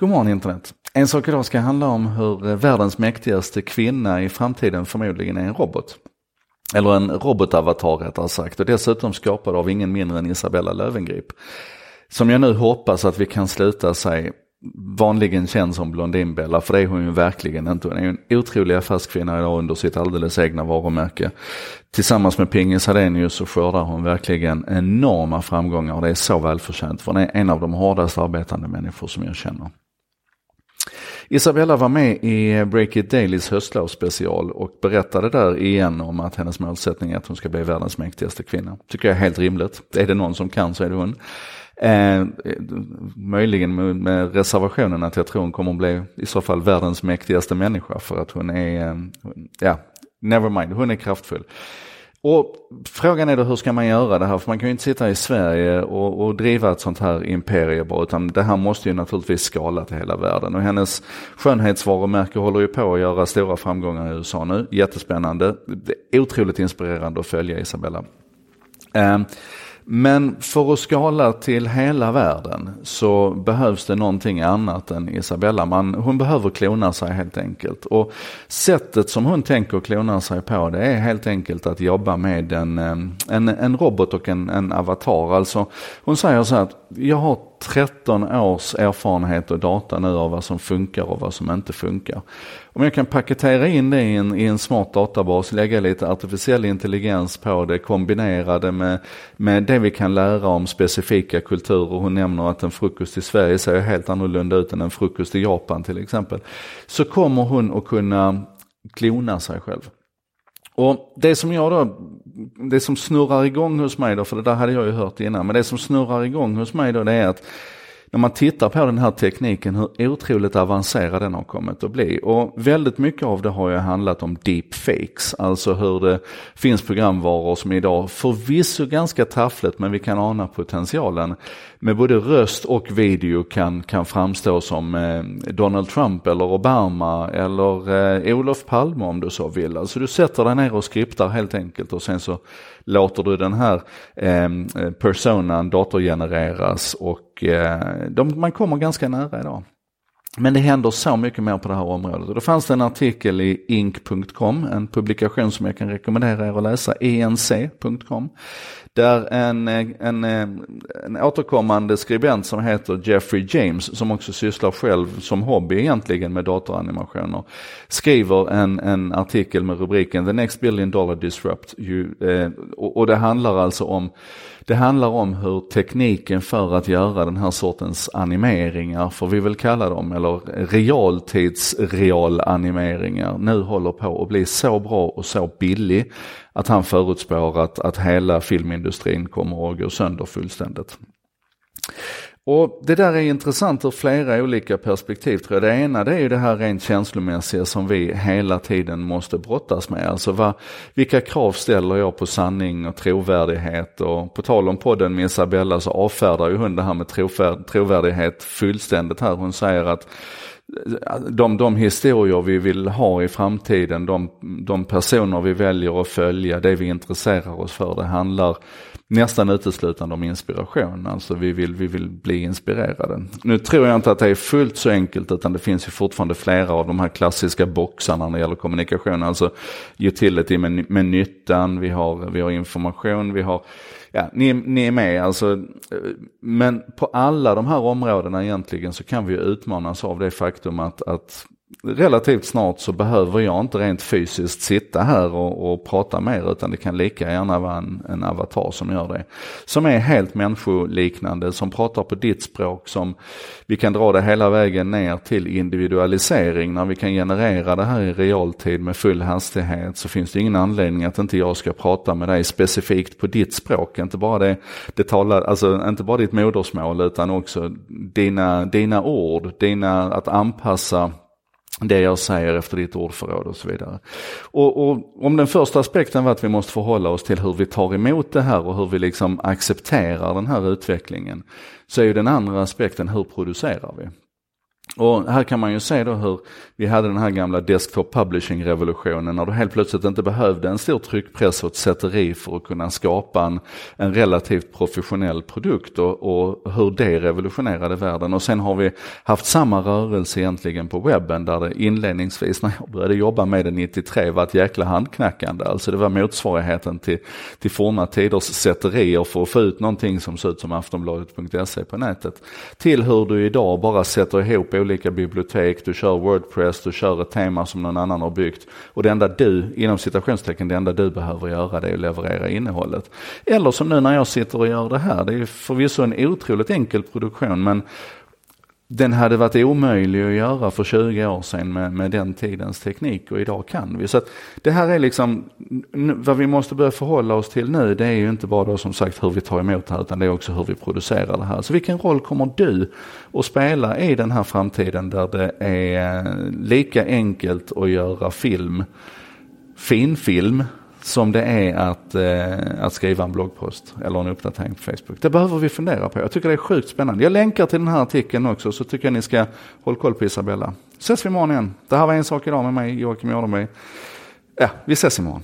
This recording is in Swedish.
God morgon internet. En sak idag ska handla om hur eh, världens mäktigaste kvinna i framtiden förmodligen är en robot. Eller en robotavatar rättare sagt och dessutom skapad av ingen mindre än Isabella Lövengrip. Som jag nu hoppas att vi kan sluta sig vanligen känd som Blondinbella, för det är hon ju verkligen inte. Hon är ju en otrolig affärskvinna idag under sitt alldeles egna varumärke. Tillsammans med Pingis Hadenius så skördar hon verkligen enorma framgångar och det är så välförtjänt, för hon är en av de hårdast arbetande människor som jag känner. Isabella var med i Break It Dailys höstlovsspecial och berättade där igen om att hennes målsättning är att hon ska bli världens mäktigaste kvinna. Tycker jag är helt rimligt. Är det någon som kan så är det hon. Eh, möjligen med, med, reservationen att jag tror hon kommer att bli i så fall världens mäktigaste människa för att hon är, eh, ja, never mind, hon är kraftfull. Och frågan är då hur ska man göra det här? För man kan ju inte sitta i Sverige och, och driva ett sånt här imperium bara, utan det här måste ju naturligtvis skala till hela världen. Och hennes skönhetsvarumärke håller ju på att göra stora framgångar i USA nu. Jättespännande. Det är otroligt inspirerande att följa Isabella. Eh, men för att skala till hela världen så behövs det någonting annat än Isabella. Man, hon behöver klona sig helt enkelt. Och sättet som hon tänker klona sig på det är helt enkelt att jobba med en, eh, en, en robot och en, en avatar. Alltså, hon säger så här att jag har 13 års erfarenhet och data nu av vad som funkar och vad som inte funkar. Om jag kan paketera in det i en, i en smart databas, lägga lite artificiell intelligens på det, kombinera det med, med det vi kan lära om specifika kulturer. Hon nämner att en frukost i Sverige ser helt annorlunda ut än en frukost i Japan till exempel. Så kommer hon att kunna klona sig själv. Och det som jag då, det som snurrar igång hos mig då, för det där hade jag ju hört innan, men det som snurrar igång hos mig då det är att när man tittar på den här tekniken, hur otroligt avancerad den har kommit att bli. Och väldigt mycket av det har ju handlat om deepfakes, alltså hur det finns programvaror som idag förvisso ganska taffligt, men vi kan ana potentialen, med både röst och video kan, kan framstå som eh, Donald Trump eller Obama eller eh, Olof Palme om du så vill. Alltså du sätter dig ner och skriptar helt enkelt och sen så låter du den här eh, eh personan datorgenereras och Eh, de, man kommer ganska nära idag. Men det händer så mycket mer på det här området. Och då fanns det en artikel i ink.com, en publikation som jag kan rekommendera er att läsa, enc.com. Där en, en, en återkommande skribent som heter Jeffrey James, som också sysslar själv som hobby egentligen med datoranimationer, skriver en, en artikel med rubriken The Next Billion Dollar Disrupt. You, eh, och, och det handlar alltså om det handlar om hur tekniken för att göra den här sortens animeringar, får vi väl kalla dem, eller realtidsrealanimeringar, nu håller på att bli så bra och så billig att han förutspår att, att hela filmindustrin kommer att gå sönder fullständigt. Och Det där är intressant ur flera olika perspektiv tror jag. Det ena det är ju det här rent känslomässiga som vi hela tiden måste brottas med. Alltså vad, vilka krav ställer jag på sanning och trovärdighet? Och på tal om podden med Isabella så avfärdar ju hon det här med trovärdighet fullständigt här. Hon säger att de, de historier vi vill ha i framtiden, de, de personer vi väljer att följa, det vi intresserar oss för, det handlar nästan uteslutande om inspiration. Alltså vi vill, vi vill bli inspirerade. Nu tror jag inte att det är fullt så enkelt utan det finns ju fortfarande flera av de här klassiska boxarna när det gäller kommunikation. Alltså utility med, med nyttan, vi har, vi har information, vi har ja, ni, ni är med alltså. Eh, men på alla de här områdena egentligen så kan vi utmanas av det faktum att, att relativt snart så behöver jag inte rent fysiskt sitta här och, och prata mer utan det kan lika gärna vara en, en, avatar som gör det. Som är helt människoliknande, som pratar på ditt språk, som vi kan dra det hela vägen ner till individualisering. När vi kan generera det här i realtid med full hastighet så finns det ingen anledning att inte jag ska prata med dig specifikt på ditt språk. Inte bara, det, det talar, alltså, inte bara ditt modersmål utan också dina, dina ord, dina, att anpassa det jag säger efter ditt ordförråd och så vidare. Och, och, om den första aspekten var att vi måste förhålla oss till hur vi tar emot det här och hur vi liksom accepterar den här utvecklingen. Så är ju den andra aspekten hur producerar vi? Och här kan man ju se då hur vi hade den här gamla desktop publishing revolutionen när du helt plötsligt inte behövde en stor tryckpress och ett sätteri för att kunna skapa en, en relativt professionell produkt och, och, hur det revolutionerade världen. Och sen har vi haft samma rörelse egentligen på webben där det inledningsvis när jag började jobba med det 93 var ett jäkla handknackande. Alltså det var motsvarigheten till, till forna tiders sätterier för att få ut någonting som ser ut som aftonbladet.se på nätet. Till hur du idag bara sätter ihop olika bibliotek, du kör Wordpress, du kör ett tema som någon annan har byggt. Och det enda du, inom citationstecken, det enda du behöver göra det är att leverera innehållet. Eller som nu när jag sitter och gör det här, det är förvisso en otroligt enkel produktion men den hade varit omöjlig att göra för 20 år sedan med, med den tidens teknik och idag kan vi. Så det här är liksom, vad vi måste börja förhålla oss till nu det är ju inte bara då som sagt hur vi tar emot det här utan det är också hur vi producerar det här. Så vilken roll kommer du att spela i den här framtiden där det är eh, lika enkelt att göra film, finfilm som det är att, eh, att skriva en bloggpost eller en uppdatering på Facebook. Det behöver vi fundera på. Jag tycker det är sjukt spännande. Jag länkar till den här artikeln också så tycker jag ni ska hålla koll på Isabella. Ses vi imorgon igen. Det här var En sak idag med mig Joakim Jardenberg. Ja, vi ses imorgon.